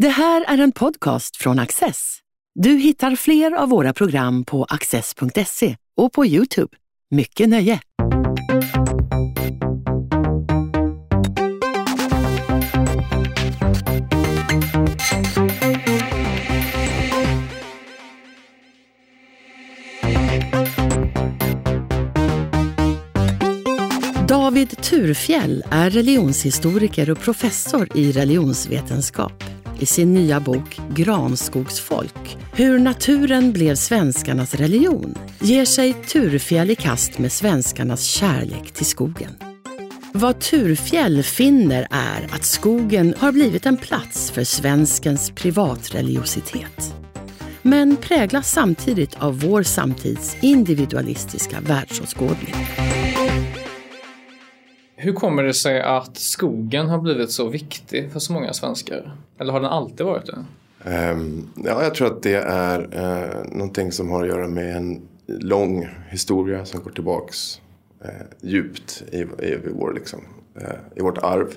Det här är en podcast från Access. Du hittar fler av våra program på access.se och på Youtube. Mycket nöje! David Turfjell är religionshistoriker och professor i religionsvetenskap. I sin nya bok Granskogsfolk, hur naturen blev svenskarnas religion, ger sig Turfjäll i kast med svenskarnas kärlek till skogen. Vad Turfjäll finner är att skogen har blivit en plats för svenskens privatreligiositet. Men präglas samtidigt av vår samtids individualistiska världsåskådning. Hur kommer det sig att skogen har blivit så viktig för så många svenskar? Eller har den alltid varit det? Um, ja, jag tror att det är uh, någonting som har att göra med en lång historia som går tillbaks uh, djupt i, i, vår, liksom, uh, i vårt arv.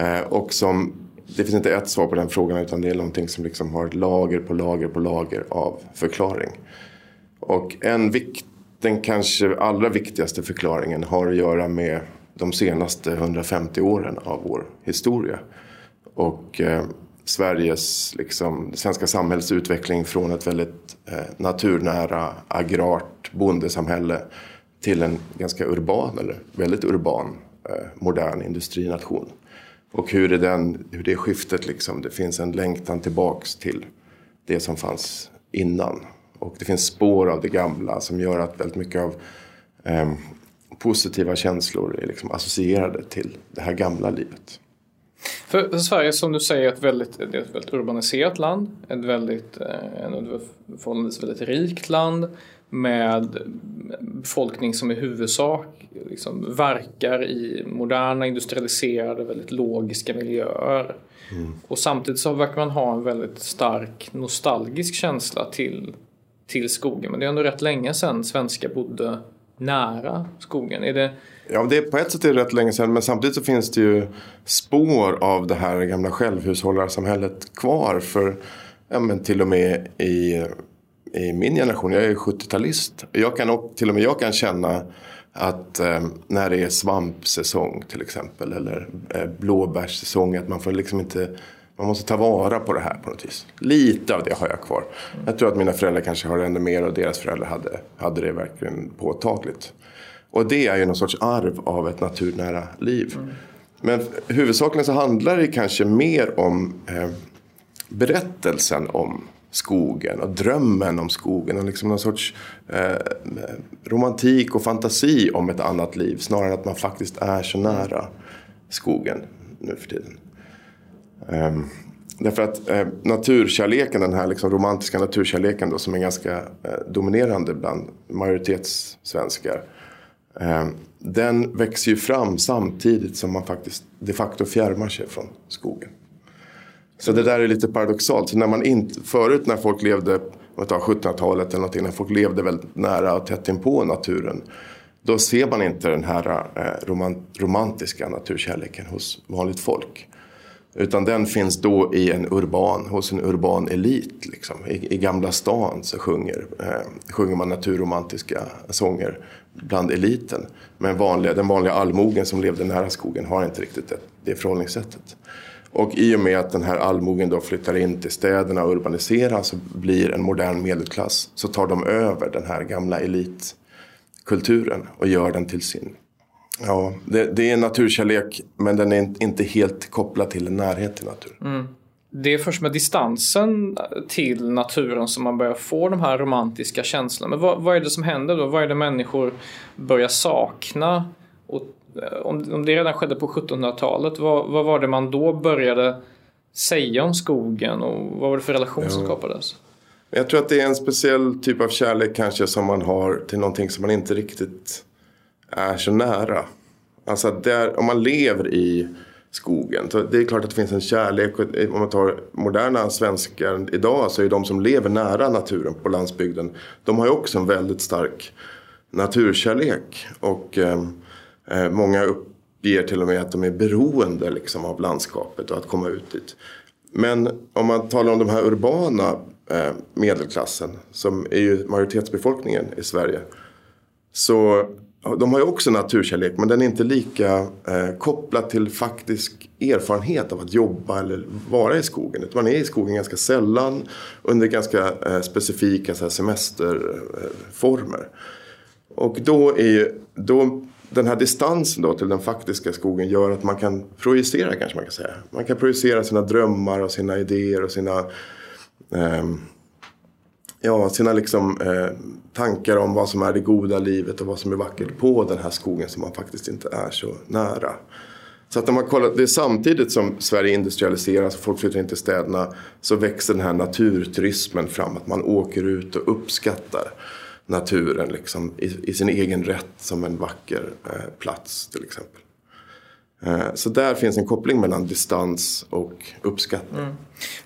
Uh, och som, det finns inte ett svar på den frågan utan det är någonting som liksom har lager på lager på lager av förklaring. Och en vikt, den kanske allra viktigaste förklaringen har att göra med de senaste 150 åren av vår historia. Och eh, Sveriges, liksom, det svenska samhällets utveckling från ett väldigt eh, naturnära, agrart bondesamhälle till en ganska urban, eller väldigt urban, eh, modern industrination. Och hur, är den, hur det skiftet, liksom, det finns en längtan tillbaks till det som fanns innan. Och det finns spår av det gamla som gör att väldigt mycket av eh, positiva känslor är liksom associerade till det här gamla livet. För, Sverige som du säger ett väldigt, det är ett väldigt urbaniserat land, ett väldigt, eh, ett förhållandevis väldigt rikt land med befolkning som i huvudsak liksom verkar i moderna, industrialiserade, väldigt logiska miljöer. Mm. Och samtidigt så verkar man ha en väldigt stark nostalgisk känsla till, till skogen. Men det är ändå rätt länge sedan svenskar bodde nära skogen? Är det... Ja, det är, på ett sätt är det rätt länge sedan men samtidigt så finns det ju spår av det här gamla självhushållarsamhället kvar. För ja, men till och med i, i min generation, jag är 70-talist. Jag kan, till och med jag kan känna att eh, när det är svampsäsong till exempel eller eh, blåbärssäsong att man får liksom inte man måste ta vara på det här på något vis. Lite av det har jag kvar. Jag tror att mina föräldrar kanske har ännu mer och deras föräldrar hade, hade det verkligen påtagligt. Och det är ju någon sorts arv av ett naturnära liv. Mm. Men huvudsakligen så handlar det kanske mer om eh, berättelsen om skogen och drömmen om skogen och liksom någon sorts eh, romantik och fantasi om ett annat liv snarare än att man faktiskt är så nära skogen nu för tiden. Um, därför att eh, naturkärleken, den här liksom romantiska naturkärleken då, som är ganska eh, dominerande bland majoritetssvenskar. Eh, den växer ju fram samtidigt som man faktiskt de facto fjärmar sig från skogen. Så det där är lite paradoxalt. Så när man inte, förut när folk levde, om 1700-talet eller någonting, när folk levde väldigt nära och tätt inpå naturen. Då ser man inte den här eh, romantiska naturkärleken hos vanligt folk. Utan den finns då i en urban, hos en urban elit. Liksom. I, I, Gamla stan så sjunger, eh, sjunger man naturromantiska sånger bland eliten. Men vanliga, den vanliga allmogen som levde nära skogen har inte riktigt det, det förhållningssättet. Och i och med att den här allmogen då flyttar in till städerna och urbaniseras och blir en modern medelklass så tar de över den här gamla elitkulturen och gör den till sin. Ja, det, det är naturkärlek men den är inte helt kopplad till en närhet till naturen. Mm. Det är först med distansen till naturen som man börjar få de här romantiska känslorna. Men vad, vad är det som händer då? Vad är det människor börjar sakna? Och, eh, om, om det redan skedde på 1700-talet, vad, vad var det man då började säga om skogen och vad var det för relation jo. som skapades? Jag tror att det är en speciell typ av kärlek kanske som man har till någonting som man inte riktigt är så nära. Alltså där, om man lever i skogen. Så det är klart att det finns en kärlek. Eh, om man tar moderna svenskar idag så är de som lever nära naturen på landsbygden. De har ju också en väldigt stark naturkärlek. Och eh, eh många uppger till och med att de är beroende liksom, av landskapet och att komma ut dit. Men om man talar om de här urbana eh, medelklassen som är ju majoritetsbefolkningen i Sverige. Så de har ju också naturkärlek men den är inte lika eh, kopplad till faktisk erfarenhet av att jobba eller vara i skogen. man är i skogen ganska sällan under ganska eh, specifika så här, semesterformer. Och då är ju, då, den här distansen då till den faktiska skogen gör att man kan projicera kanske man kan säga. Man kan projicera sina drömmar och sina idéer och sina eh, ja, sina liksom, eh, tankar om vad som är det goda livet och vad som är vackert på den här skogen som man faktiskt inte är så nära. Så att när man kollar, det är samtidigt som Sverige industrialiseras och folk flyttar in till städerna så växer den här naturturismen fram. Att man åker ut och uppskattar naturen liksom, i, i sin egen rätt som en vacker eh, plats till exempel. Eh, så där finns en koppling mellan distans och uppskattning. Mm.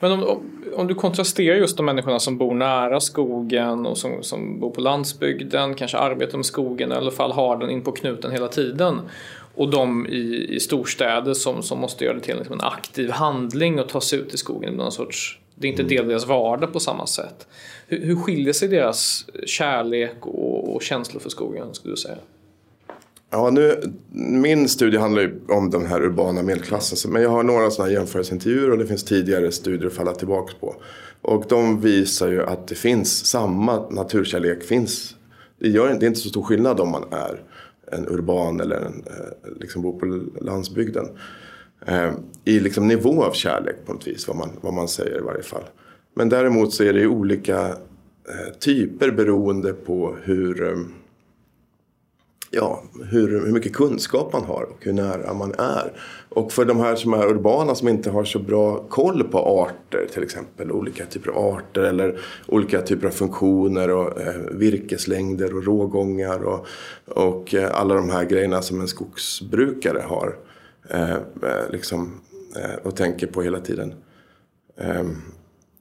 Men om, om, du kontrasterar just de människorna som bor nära skogen och som, som bor på landsbygden, kanske arbetar med skogen eller i alla fall har den in på knuten hela tiden. Och de i, i storstäder som, som måste göra det till liksom en aktiv handling och ta sig ut i skogen. Någon sorts, det är inte del av deras vardag på samma sätt. Hur, hur skiljer sig deras kärlek och, och känslor för skogen skulle du säga? Ja, nu, min studie handlar ju om den här urbana medelklassen. Men jag har några sådana jämförelseintervjuer och det finns tidigare studier att falla tillbaka på. Och de visar ju att det finns samma naturkärlek. Finns, det, gör, det är inte så stor skillnad om man är en urban eller en, eh, liksom bor på landsbygden. Eh, I liksom nivå av kärlek på något vis, vad man, vad man säger i varje fall. Men däremot så är det ju olika eh, typer beroende på hur eh, ja, hur, hur mycket kunskap man har och hur nära man är. Och för de här som är urbana som inte har så bra koll på arter till exempel. Olika typer av arter eller olika typer av funktioner och eh, virkeslängder och rågångar och, och eh, alla de här grejerna som en skogsbrukare har eh, eh liksom, eh, och tänker på hela tiden. Ehm,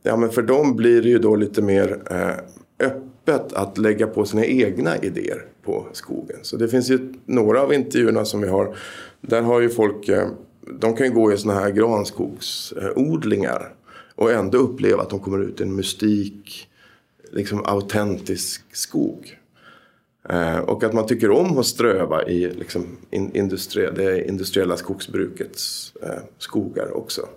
ja men för dem blir det ju då lite mer eh, öppet att lägga på sina egna idéer på skogen. Så det finns ju några av intervjuerna som vi har. Där har ju folk, eh, de kan ju gå i sådana här granskogsodlingar. Och ändå uppleva att de kommer ut i en mystik, liksom autentisk skog. Eh, och att man tycker om att ströva i liksom, industri det industriella skogsbrukets eh, skogar också.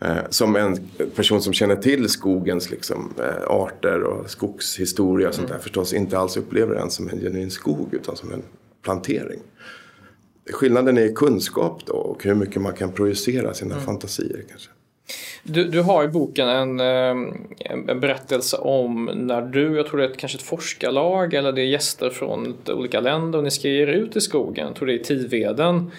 Eh, som en person som känner till skogens liksom, eh, arter och skogshistoria och sånt där mm. förstås inte alls upplever den som en genuin skog utan som en plantering. Skillnaden är kunskap då och hur mycket man kan projicera sina mm. fantasier kanske. Du, du har i boken en, ehm, en, berättelse om när du, jag tror det är kanske ett forskarlag eller det är gäster från olika länder och ni ska ge er ut i skogen, jag tror det är Tiveden.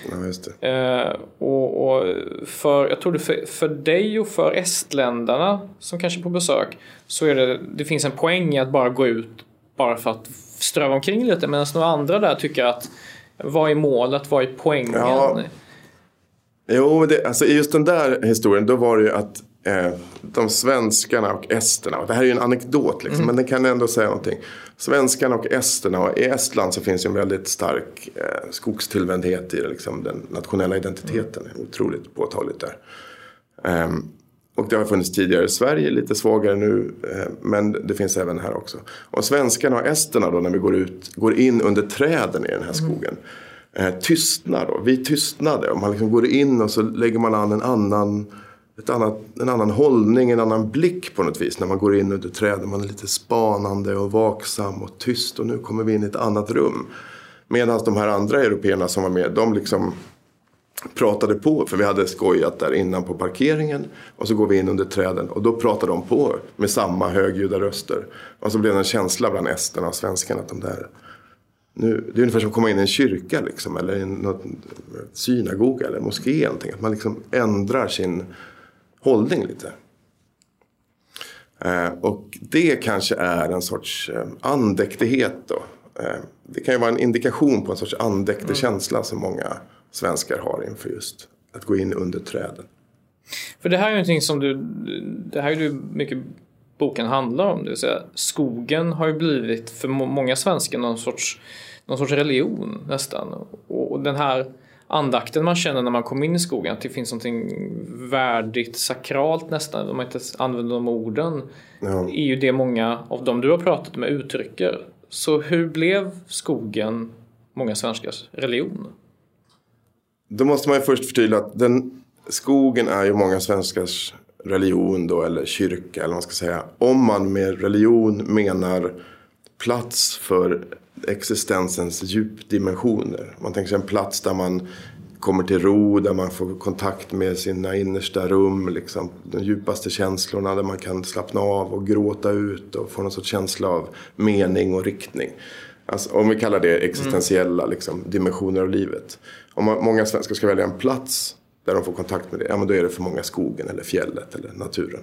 Ja. Eh, och, och, för, jag tror det för, för dig och för estländarna som kanske är på besök så är det, det finns en poäng i att bara gå ut bara för att ströva omkring lite medan några andra där tycker att vad är målet, vad är poängen? Ja. Jo, det, alltså i just den där historien då var det ju att eh, de svenskarna och esterna, och det här är ju en anekdot liksom, mm. men den kan ändå säga någonting. Svenskarna och esterna, och i Estland så finns ju en väldigt stark eh, skogstillvändhet i liksom, den nationella identiteten. Mm. Otroligt påtagligt där. Um, och det har funnits tidigare i Sverige, lite svagare nu, eh, men det finns även här också. Och svenskarna och esterna då när vi går, ut, går in under träden i den här skogen. Mm eh, tystnar. Då. Vi tystnade och man liksom går in och så lägger man an en annan, ett annat, en annan hållning, en annan blick på något vis. När man går in under träden. Man är lite spanande och vaksam och tyst och nu kommer vi in i ett annat rum. Medan de här andra européerna som var med, de liksom pratade på. För vi hade skojat där innan på parkeringen. Och så går vi in under träden och då pratar de på med samma högljudda röster. Och så blev det en känsla bland esterna och svenskarna att de där nu, det är ungefär som att komma in i en kyrka liksom, eller en synagoga eller moské. Eller någonting. Att man liksom ändrar sin hållning lite. Eh, och det kanske är en sorts eh, andäktighet då. Eh, det kan ju vara en indikation på en sorts andäktig mm. känsla som många svenskar har inför just att gå in under träden. För det här är ju någonting som du, det här är ju mycket boken handlar om. Det vill säga skogen har ju blivit för många svenskar någon sorts, någon sorts religion nästan. Och den här andakten man känner när man kommer in i skogen. Att det finns någonting värdigt, sakralt nästan, om man inte använder de orden. Ja. är ju det många av dem du har pratat med uttrycker. Så hur blev skogen många svenskars religion? Då måste man ju först förtydliga att den, skogen är ju många svenskars religion då, eller kyrka eller vad man ska säga. Om man med religion menar plats för existensens djupdimensioner. Man tänker sig en plats där man kommer till ro, där man får kontakt med sina innersta rum, liksom, de djupaste känslorna, där man kan slappna av och gråta ut och få någon sorts känsla av mening och riktning. Alltså, om vi kallar det existentiella mm. liksom, dimensioner av livet. Om man, många svenskar ska välja en plats där de får kontakt med det, ja men då är det för många skogen eller fjället eller naturen.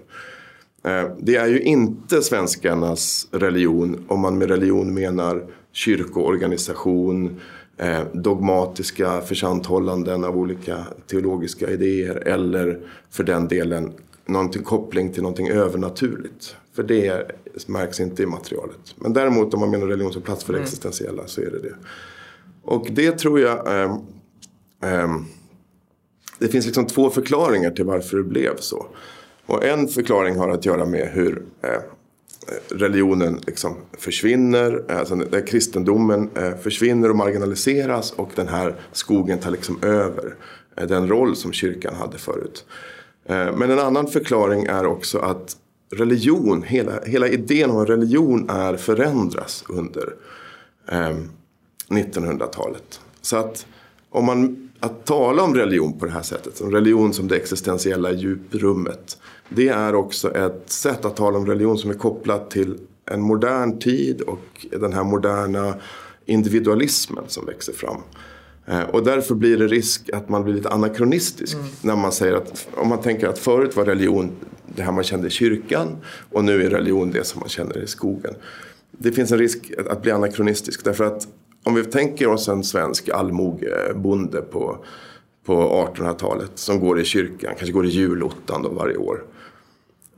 Eh, det är ju inte svenskarnas religion om man med religion menar kyrkoorganisation, eh, dogmatiska försanthållanden av olika teologiska idéer eller för den delen någonting koppling till någonting övernaturligt. För det märks inte i materialet. Men däremot om man menar religion som plats för det mm. existentiella så är det det. Och det tror jag eh, eh, det finns liksom två förklaringar till varför det blev så. Och en förklaring har att göra med hur eh, religionen liksom försvinner, eh, alltså där kristendomen eh, försvinner och marginaliseras och den här skogen tar liksom över den roll som kyrkan hade förut. Men en annan förklaring är också att religion, hela, hela idén om religion är förändras under 1900-talet. Så att om man att tala om religion på det här sättet, som religion som det existentiella djuprummet. Det är också ett sätt att tala om religion som är kopplat till en modern tid och den här moderna individualismen som växer fram. Eh, och därför blir det risk att man blir lite anakronistisk mm. när man säger att om man tänker att förut var religion det här man kände i kyrkan och nu är religion det som man känner i skogen. Det finns en risk att bli anakronistisk därför att om vi tänker oss en svensk allmogebonde på, på 1800-talet som går i kyrkan, kanske går i julottan då varje år.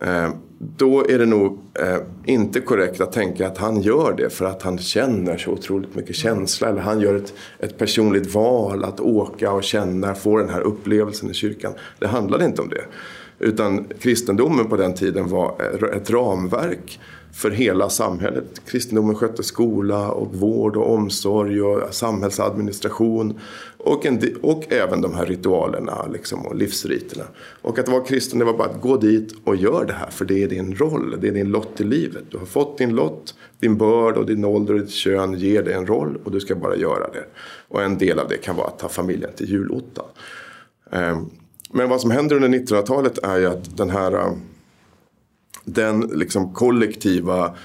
Eh, då är det nog eh, inte korrekt att tänka att han gör det för att han känner så otroligt mycket känsla. Eller han gör ett, ett personligt val att åka och känna, få den här upplevelsen i kyrkan. Det handlade inte om det. Utan kristendomen på den tiden var eh, ett ramverk för hela samhället. Kristendomen skötte skola och vård och omsorg och samhällsadministration. Och, en, och även de här ritualerna liksom, och livsriterna. Och att vara kristen det var bara att gå dit och gör det här. För det är din roll, det är din lott i livet. Du har fått din lott, din börd och din ålder och ditt kön ger dig en roll. Och du ska bara göra det. Och en del av det kan vara att ta familjen till julottan. Um, men vad som händer under 1900-talet är ju att den här eh, den liksom kollektiva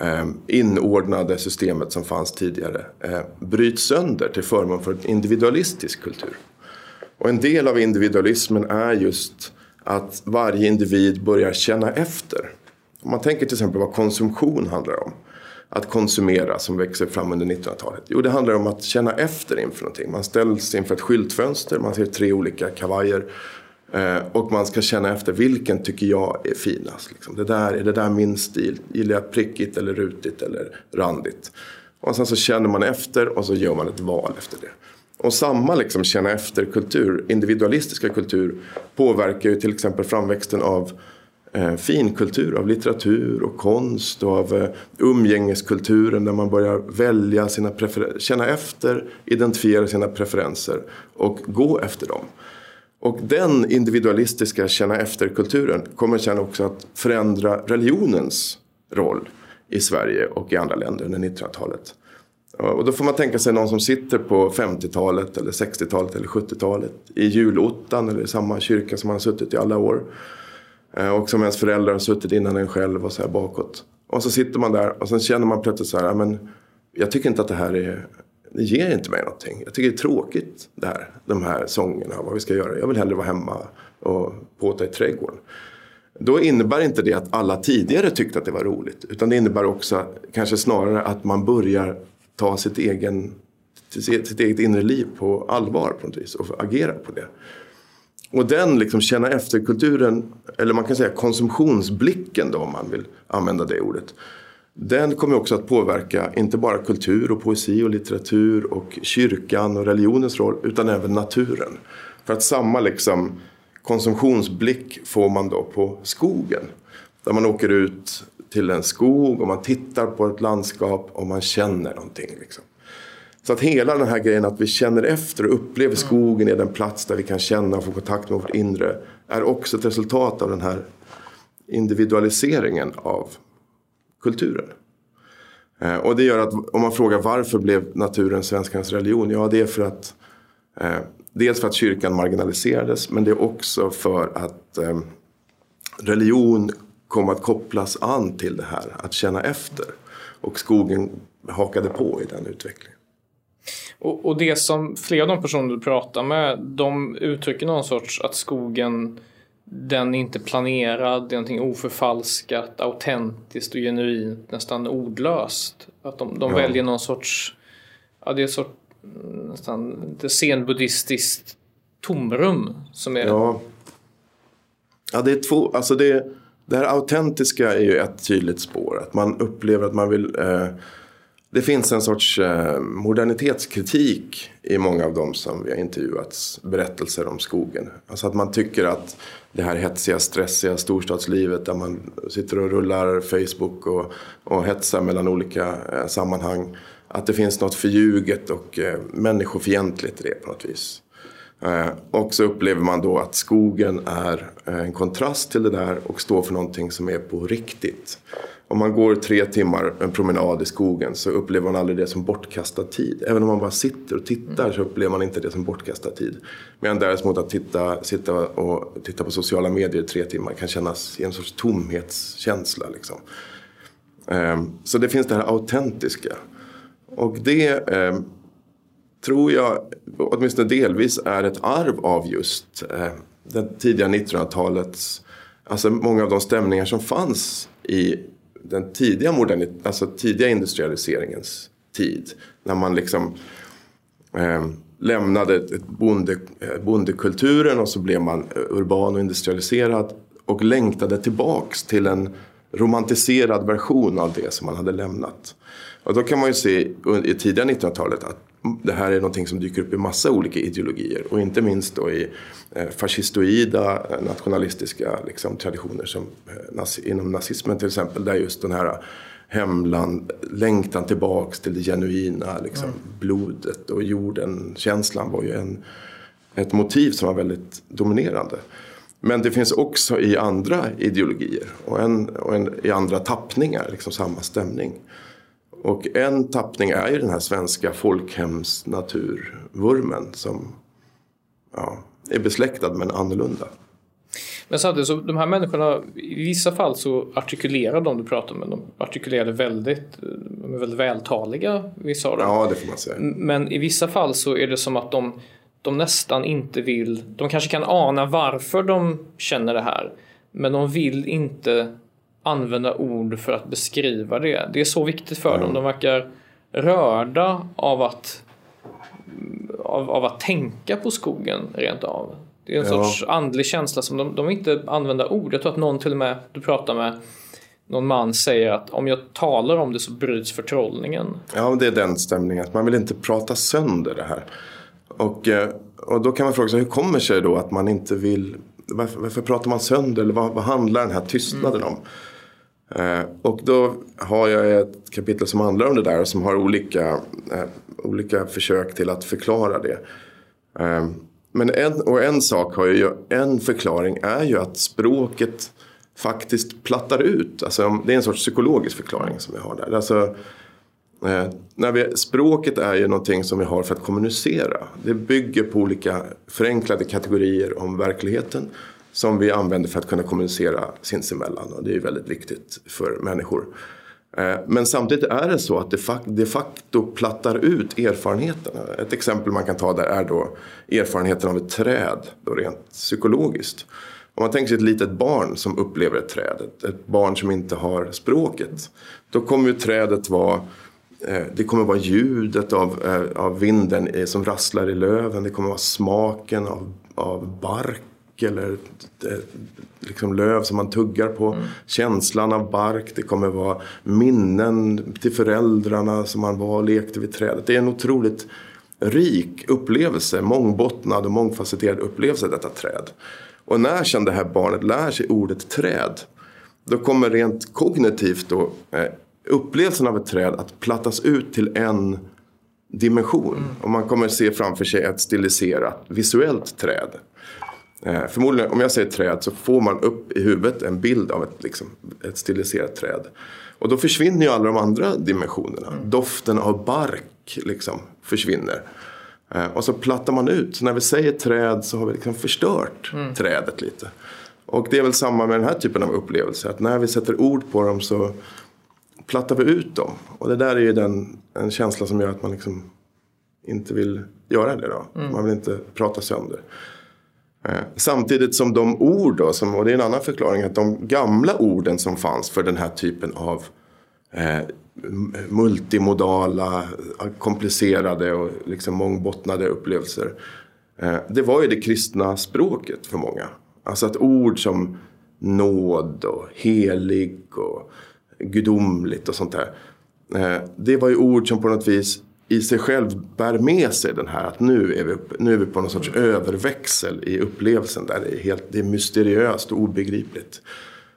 eh, inordnade systemet som fanns tidigare eh, bryts sönder till förmån för en individualistisk kultur. Och en del av individualismen är just att varje individ börjar känna efter. Om man tänker till exempel vad konsumtion handlar om. Att konsumera som växer fram under 1900-talet. Jo, det handlar om att känna efter inför någonting. Man ställs inför ett skyltfönster, man ser tre olika kavajer eh, och man ska känna efter vilken tycker jag är finast. Liksom. Det där, är det där min stil? Gillar jag prickigt eller rutigt eller randigt? Och sen så känner man efter och så gör man ett val efter det. Och samma liksom känna efter-kultur, individualistiska kultur påverkar ju till exempel framväxten av Eh, finkultur, av litteratur och konst och av eh, umgängeskulturen där man börjar välja sina preferenser, känna efter, identifiera sina preferenser och gå efter dem. Och den individualistiska känna efter-kulturen kommer sen också att förändra religionens roll i Sverige och i andra länder under 1900-talet. Och då får man tänka sig någon som sitter på 50-talet eller 60-talet eller 70-talet i julottan eller i samma kyrka som man har suttit i alla år. Eh, och som ens föräldrar har suttit innan en själv och så här bakåt. Och så sitter man där och sen känner man plötsligt så här, men jag tycker inte att det här är det ger inte mig någonting. Jag tycker det är tråkigt det här, de här sångerna, vad vi ska göra. Jag vill hellre vara hemma och påta i trädgården. Då innebär inte det att alla tidigare tyckte att det var roligt. Utan det innebär också kanske snarare att man börjar ta sitt, egen, sitt eget inre liv på allvar på något vis och agera på det. Och den liksom känna efter-kulturen, eller man kan säga konsumtionsblicken då om man vill använda det ordet Den kommer också att påverka inte bara kultur och poesi och litteratur och kyrkan och religionens roll utan även naturen. För att samma liksom konsumtionsblick får man då på skogen. Där man åker ut till en skog och man tittar på ett landskap och man känner någonting. Liksom. Så att hela den här grejen att vi känner efter och upplever skogen är den plats där vi kan känna och få kontakt med vårt inre är också ett resultat av den här individualiseringen av kulturen. Eh, och det gör att om man frågar varför blev naturen svenskarnas religion? Ja, det är för att eh, dels för att kyrkan marginaliserades men det är också för att eh, religion kom att kopplas an till det här, att känna efter. Och skogen hakade på i den utvecklingen. Och, och det som flera av de personer du pratar med, de uttrycker någon sorts att skogen den är inte planerad, det är någonting oförfalskat, autentiskt och genuint, nästan ordlöst. Att de, de ja. väljer någon sorts, ja det är sorts, nästan lite zenbuddhistiskt tomrum som är... Ja. ja, det är två, alltså det, det här autentiska är ju ett tydligt spår. Att man upplever att man vill eh, det finns en sorts eh, modernitetskritik i många av dem som vi har intervjuats. Berättelser om skogen. Alltså att man tycker att det här hetsiga, stressiga storstadslivet där man sitter och rullar Facebook och, och hetsar mellan olika eh, sammanhang. Att det finns något förljuget och eh, människofientligt i det på något vis. Eh, och så upplever man då att skogen är eh, en kontrast till det där och står för någonting som är på riktigt om man går tre timmar en promenad i skogen så upplever man aldrig det som bortkastad tid. Även om man bara sitter och tittar så upplever man inte det som bortkastad tid. Medan däremot att titta, sitta och titta på sociala medier i tre timmar kan kännas i en sorts tomhetskänsla. Liksom. Ehm, så det finns det här autentiska. Och det ehm, tror jag, åtminstone delvis, är ett arv av just ehm, det tidiga 1900-talets Alltså många av de stämningar som fanns i den tidiga, moderni, alltså tidiga industrialiseringens tid. När man liksom eh, lämnade ett bonde, eh, bondekulturen och så blev man eh, urban och industrialiserad. Och längtade tillbaks till en romantiserad version av det som man hade lämnat. Och då kan man ju se i tidiga 1900-talet att det här är någonting som dyker upp i massa olika ideologier. Och inte minst då i eh, fascistoida eh, nationalistiska liksom, traditioner som eh, inom nazismen till exempel. Där just den här hemland, längtan tillbaks till det genuina, liksom, mm. blodet och jorden, känslan var ju en, ett motiv som var väldigt dominerande. Men det finns också i andra ideologier och, en, och en, i andra tappningar liksom samma stämning. Och en tappning är ju den här svenska folkhemsnaturvurmen som ja, är besläktad men annorlunda. Men samtidigt så de här människorna, i vissa fall så artikulerar de du pratar med, de artikulerar väldigt, de är väldigt vältaliga, vissa av dem. Ja, det får man säga. Men i vissa fall så är det som att de, de nästan inte vill, de kanske kan ana varför de känner det här, men de vill inte använda ord för att beskriva det. Det är så viktigt för mm. dem. De verkar rörda av att, av, av, att tänka på skogen rent av. Det är en ja. sorts andlig känsla som de, de inte använder ord. Jag tror att någon till och med, du pratar med någon man säger att om jag talar om det så bryts förtrollningen. Ja, det är den stämningen. man vill inte prata sönder det här. Och, eh, och då kan man fråga sig, hur kommer sig då att man inte vill varför, varför pratar man sönder? Eller vad, vad handlar den här tystnaden mm. om? Eh, och då har jag ett kapitel som handlar om det där som har olika, eh, olika försök till att förklara det. Eh, men en, och en sak har ju, en förklaring är ju att språket faktiskt plattar ut. Alltså, det är en sorts psykologisk förklaring som vi har där. Alltså, när vi, språket är ju någonting som vi har för att kommunicera. Det bygger på olika förenklade kategorier om verkligheten som vi använder för att kunna kommunicera sinsemellan. Och det är väldigt viktigt för människor. Eh, men samtidigt är det så att det de facto plattar ut erfarenheterna. Ett exempel man kan ta där är då erfarenheten av ett träd, då rent psykologiskt. Om man tänker sig ett litet barn som upplever ett träd, ett barn som inte har språket. Då kommer ju trädet vara eh, det kommer vara ljudet av, eh, av vinden som rasslar i löven. Det kommer vara smaken av, av bark eller eh, liksom löv som man tuggar på. Mm. Känslan av bark. Det kommer vara minnen till föräldrarna som man var och lekte vid trädet. Det är en otroligt rik upplevelse, mångbottnad och mångfacetterad upplevelse detta träd. Och när sen det här barnet lär sig ordet träd då kommer rent kognitivt då, eh, upplevelsen av ett träd att plattas ut till en dimension. Mm. Och man kommer se framför sig ett stiliserat visuellt träd. Eh, förmodligen om jag säger träd så får man upp i huvudet en bild av ett, liksom, ett stiliserat träd. Och då försvinner ju alla de andra dimensionerna. Mm. Doften av bark liksom, försvinner. Eh, och så plattar man ut. Så när vi säger träd så har vi liksom förstört mm. trädet lite. Och det är väl samma med den här typen av upplevelser. Att när vi sätter ord på dem så plattar vi ut dem. Och det där är ju den, en känsla som gör att man liksom inte vill göra det. Då. Mm. Man vill inte prata sönder. Eh, samtidigt som de ord då, som, och det är en annan förklaring, att de gamla orden som fanns för den här typen av eh, multimodala, komplicerade och liksom mångbottnade upplevelser. Eh, det var ju det kristna språket för många. Alltså att ord som nåd och helig och gudomligt och sånt där. Eh, det var ju ord som på något vis i sig själv bär med sig den här att nu är vi, nu är vi på någon sorts överväxel i upplevelsen där det är, helt, det är mysteriöst och obegripligt.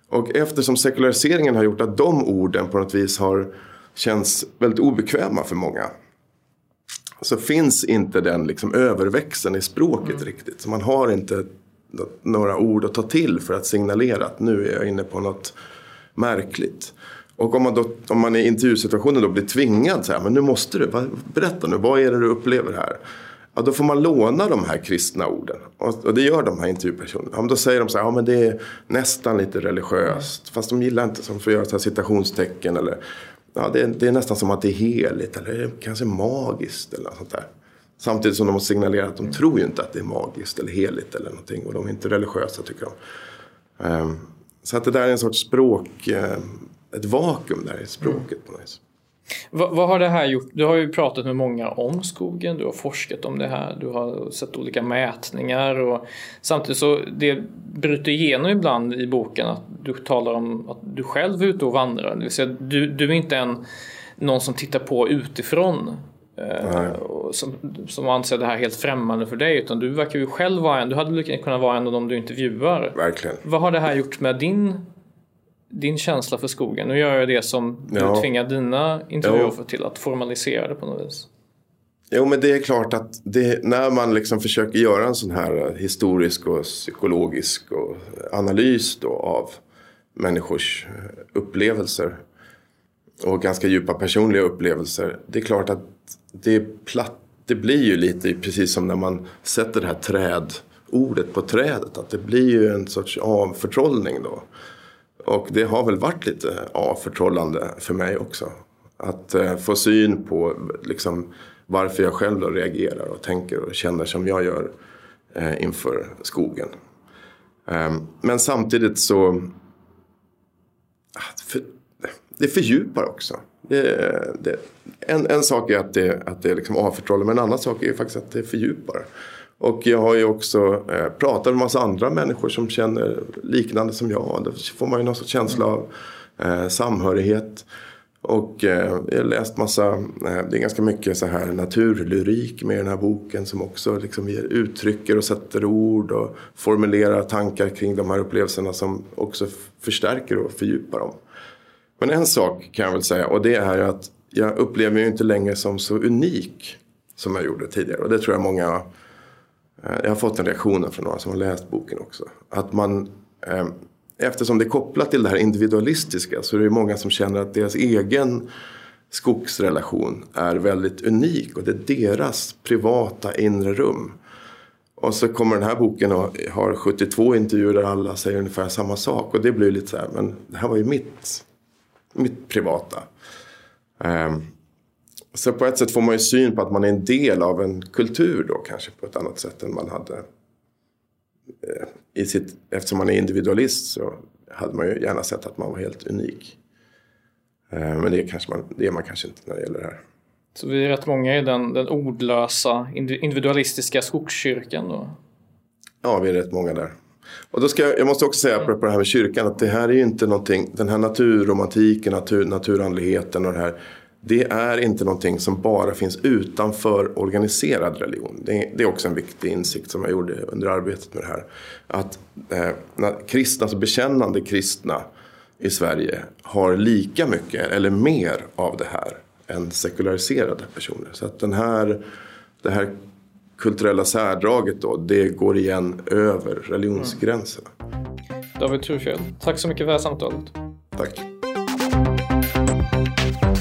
Och eftersom sekulariseringen har gjort att de orden på något vis har känns väldigt obekväma för många. Så finns inte den liksom överväxeln i språket mm. riktigt. Så man har inte några ord att ta till för att signalera att nu är jag inne på något märkligt. Och om man, då, om man i intervjusituationen då blir tvingad så här, men nu måste du, berätta nu, vad är det du upplever här? Ja, då får man låna de här kristna orden. Och, och det gör de här intervjupersonerna. Ja, då säger de så här, ja men det är nästan lite religiöst. Fast de gillar inte som får göra så här citationstecken. Eller, ja, det, är, det är nästan som att det är heligt eller kanske magiskt eller något sånt där. Samtidigt som de har signalerat att de tror ju inte att det är magiskt eller heligt eller någonting. Och de är inte religiösa tycker de. Um, så att det där är en sorts språk, uh, ett vakuum där i språket mm. på något vis. Vad, vad, har det här gjort? Du har ju pratat med många om skogen, du har forskat om det här, du har sett olika mätningar och samtidigt så det bryter igenom ibland i boken att du talar om att du själv är ute och vandrar. Det vill säga du, du är inte en, någon som tittar på utifrån eh, som, som anser det här helt främmande för dig utan du verkar ju själv vara en, du hade kunnat vara en av dem du intervjuar. Verkligen. Vad har det här gjort med din din känsla för skogen. Nu gör jag det som ja. du tvingar dina intervjuer till att formalisera det på något vis. Jo men det är klart att det, när man liksom försöker göra en sån här historisk och psykologisk och analys av människors upplevelser och ganska djupa personliga upplevelser. Det är klart att det, är platt, det blir ju lite precis som när man sätter det här trädordet på trädet. Att det blir ju en sorts avförtrollning då. Och det har väl varit lite avförtrollande för mig också. Att eh, få syn på liksom, varför jag själv då reagerar och tänker och känner som jag gör eh, inför skogen. Eh, men samtidigt så ah, för, det fördjupar också. Det, det, en, en sak är att det, att det liksom avförtrollar men en annan sak är faktiskt att det fördjupar. Och jag har ju också eh, pratat med en massa andra människor som känner liknande som jag. Då får man ju någon sorts känsla av eh, samhörighet. Och eh, jag har läst massa, eh, det är ganska mycket så här naturlyrik med den här boken som också liksom ger uttrycker och sätter ord och formulerar tankar kring de här upplevelserna som också förstärker och fördjupar dem. Men en sak kan jag väl säga och det är att jag upplever mig inte längre som så unik som jag gjorde tidigare. Och det tror jag många Eh, jag har fått den reaktionen från några som har läst boken också. Att man, ehm, eftersom det är kopplat till det här individualistiska så är det många som känner att deras egen skogsrelation är väldigt unik och det är deras privata inre rum. Och så kommer den här boken och har 72 intervjuer där alla säger ungefär samma sak. Och det blir lite så här, men det här var ju mitt, mitt privata. Um, så på ett sätt får man ju syn på att man är en del av en kultur då kanske på ett annat sätt än man hade. Eh, I sitt, eftersom man är individualist så hade man ju gärna sett att man var helt unik. Eh, men det, kanske man, det är man kanske inte när det gäller det här. Så vi är rätt många i den, den ordlösa individualistiska skogskyrkan då? Ja, vi är rätt många där. Och då ska jag, jag måste också säga på det här med kyrkan att det här är ju inte någonting, den här naturromantiken, natur, naturandligheten och det här. Det är inte någonting som bara finns utanför organiserad religion. Det är, också en viktig insikt som jag gjorde under arbetet med det här. Att eh, kristna, alltså bekännande kristna i Sverige har lika mycket eller mer av det här än sekulariserade personer. Så att den här, det här kulturella särdraget då, det går igen över religionsgränserna. Mm. David Thurfjell, tack så mycket för det här samtalet. Tack.